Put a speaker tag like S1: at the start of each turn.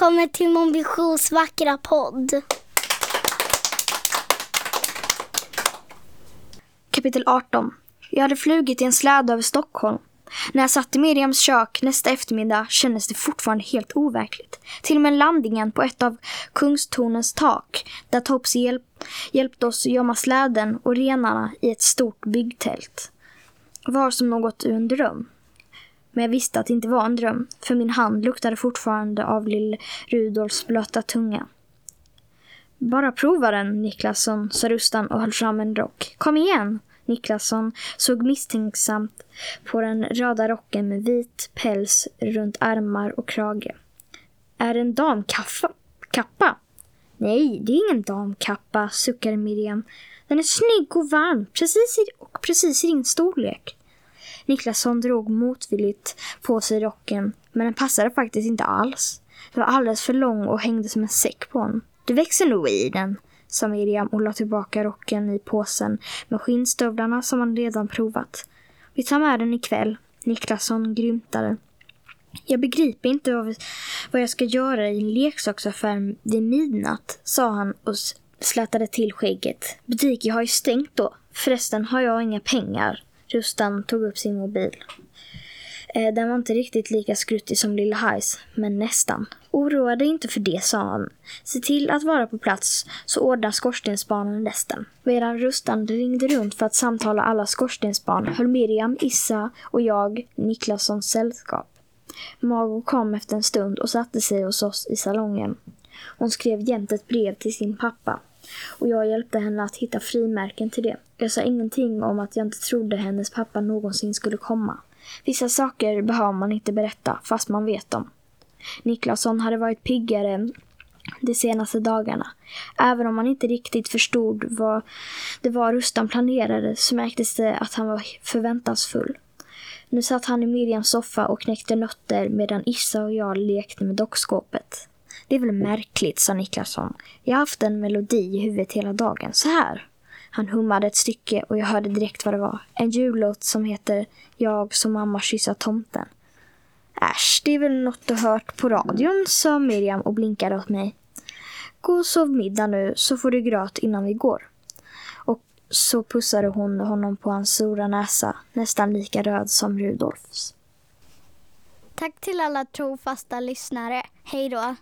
S1: Välkommen till Mon Visions vackra podd.
S2: Kapitel 18 Jag hade flugit i en släde över Stockholm. När jag satt i Miriams kök nästa eftermiddag kändes det fortfarande helt overkligt. Till och med landningen på ett av Kungstornens tak, där Topsy hjälp, hjälpte oss gömma släden och renarna i ett stort byggtält, var som något ur en dröm. Men jag visste att det inte var en dröm, för min hand luktade fortfarande av lill Rudolfs blöta tunga. Bara prova den, Niklasson, sa Rustan och höll fram en rock. Kom igen! Niklasson såg misstänksamt på den röda rocken med vit päls runt armar och krage. Är det en damkappa? Nej, det är ingen damkappa, suckade Miriam. Den är snygg och varm, precis i, och precis i din storlek. Niklasson drog motvilligt på sig rocken, men den passade faktiskt inte alls. Den var alldeles för lång och hängde som en säck på honom. Du växer nog i den, sa Miriam och la tillbaka rocken i påsen med skinnstövlarna som han redan provat. Vi tar med den ikväll. Niklasson grymtade. Jag begriper inte vad, vad jag ska göra i en leksaksaffär vid midnatt, sa han och slätade till skägget. Butiken har ju stängt då. Förresten har jag inga pengar. Rustan tog upp sin mobil. Eh, den var inte riktigt lika skruttig som Lilla Hajs, men nästan. Oroa dig inte för det, sa han. Se till att vara på plats så ordnar skorstensbarnen resten. Medan Rustan ringde runt för att samtala alla skorstensbarn höll Miriam, Issa och jag Niklassons sällskap. Mago kom efter en stund och satte sig hos oss i salongen. Hon skrev jämt ett brev till sin pappa och jag hjälpte henne att hitta frimärken till det. Jag sa ingenting om att jag inte trodde hennes pappa någonsin skulle komma. Vissa saker behöver man inte berätta fast man vet dem. Niklasson hade varit piggare de senaste dagarna. Även om man inte riktigt förstod vad det var Rustan planerade så märktes det att han var förväntansfull. Nu satt han i Miriams soffa och knäckte nötter medan Issa och jag lekte med dockskåpet. Det är väl märkligt, sa Niklasson. Jag har haft en melodi i huvudet hela dagen. Så här. Han hummade ett stycke och jag hörde direkt vad det var. En jullåt som heter Jag som mamma kyssa tomten. Äsch, det är väl något du hört på radion, sa Miriam och blinkade åt mig. Gå och sov middag nu så får du gröt innan vi går. Och så pussade hon honom på hans stora näsa, nästan lika röd som Rudolfs.
S1: Tack till alla trofasta lyssnare. Hej då!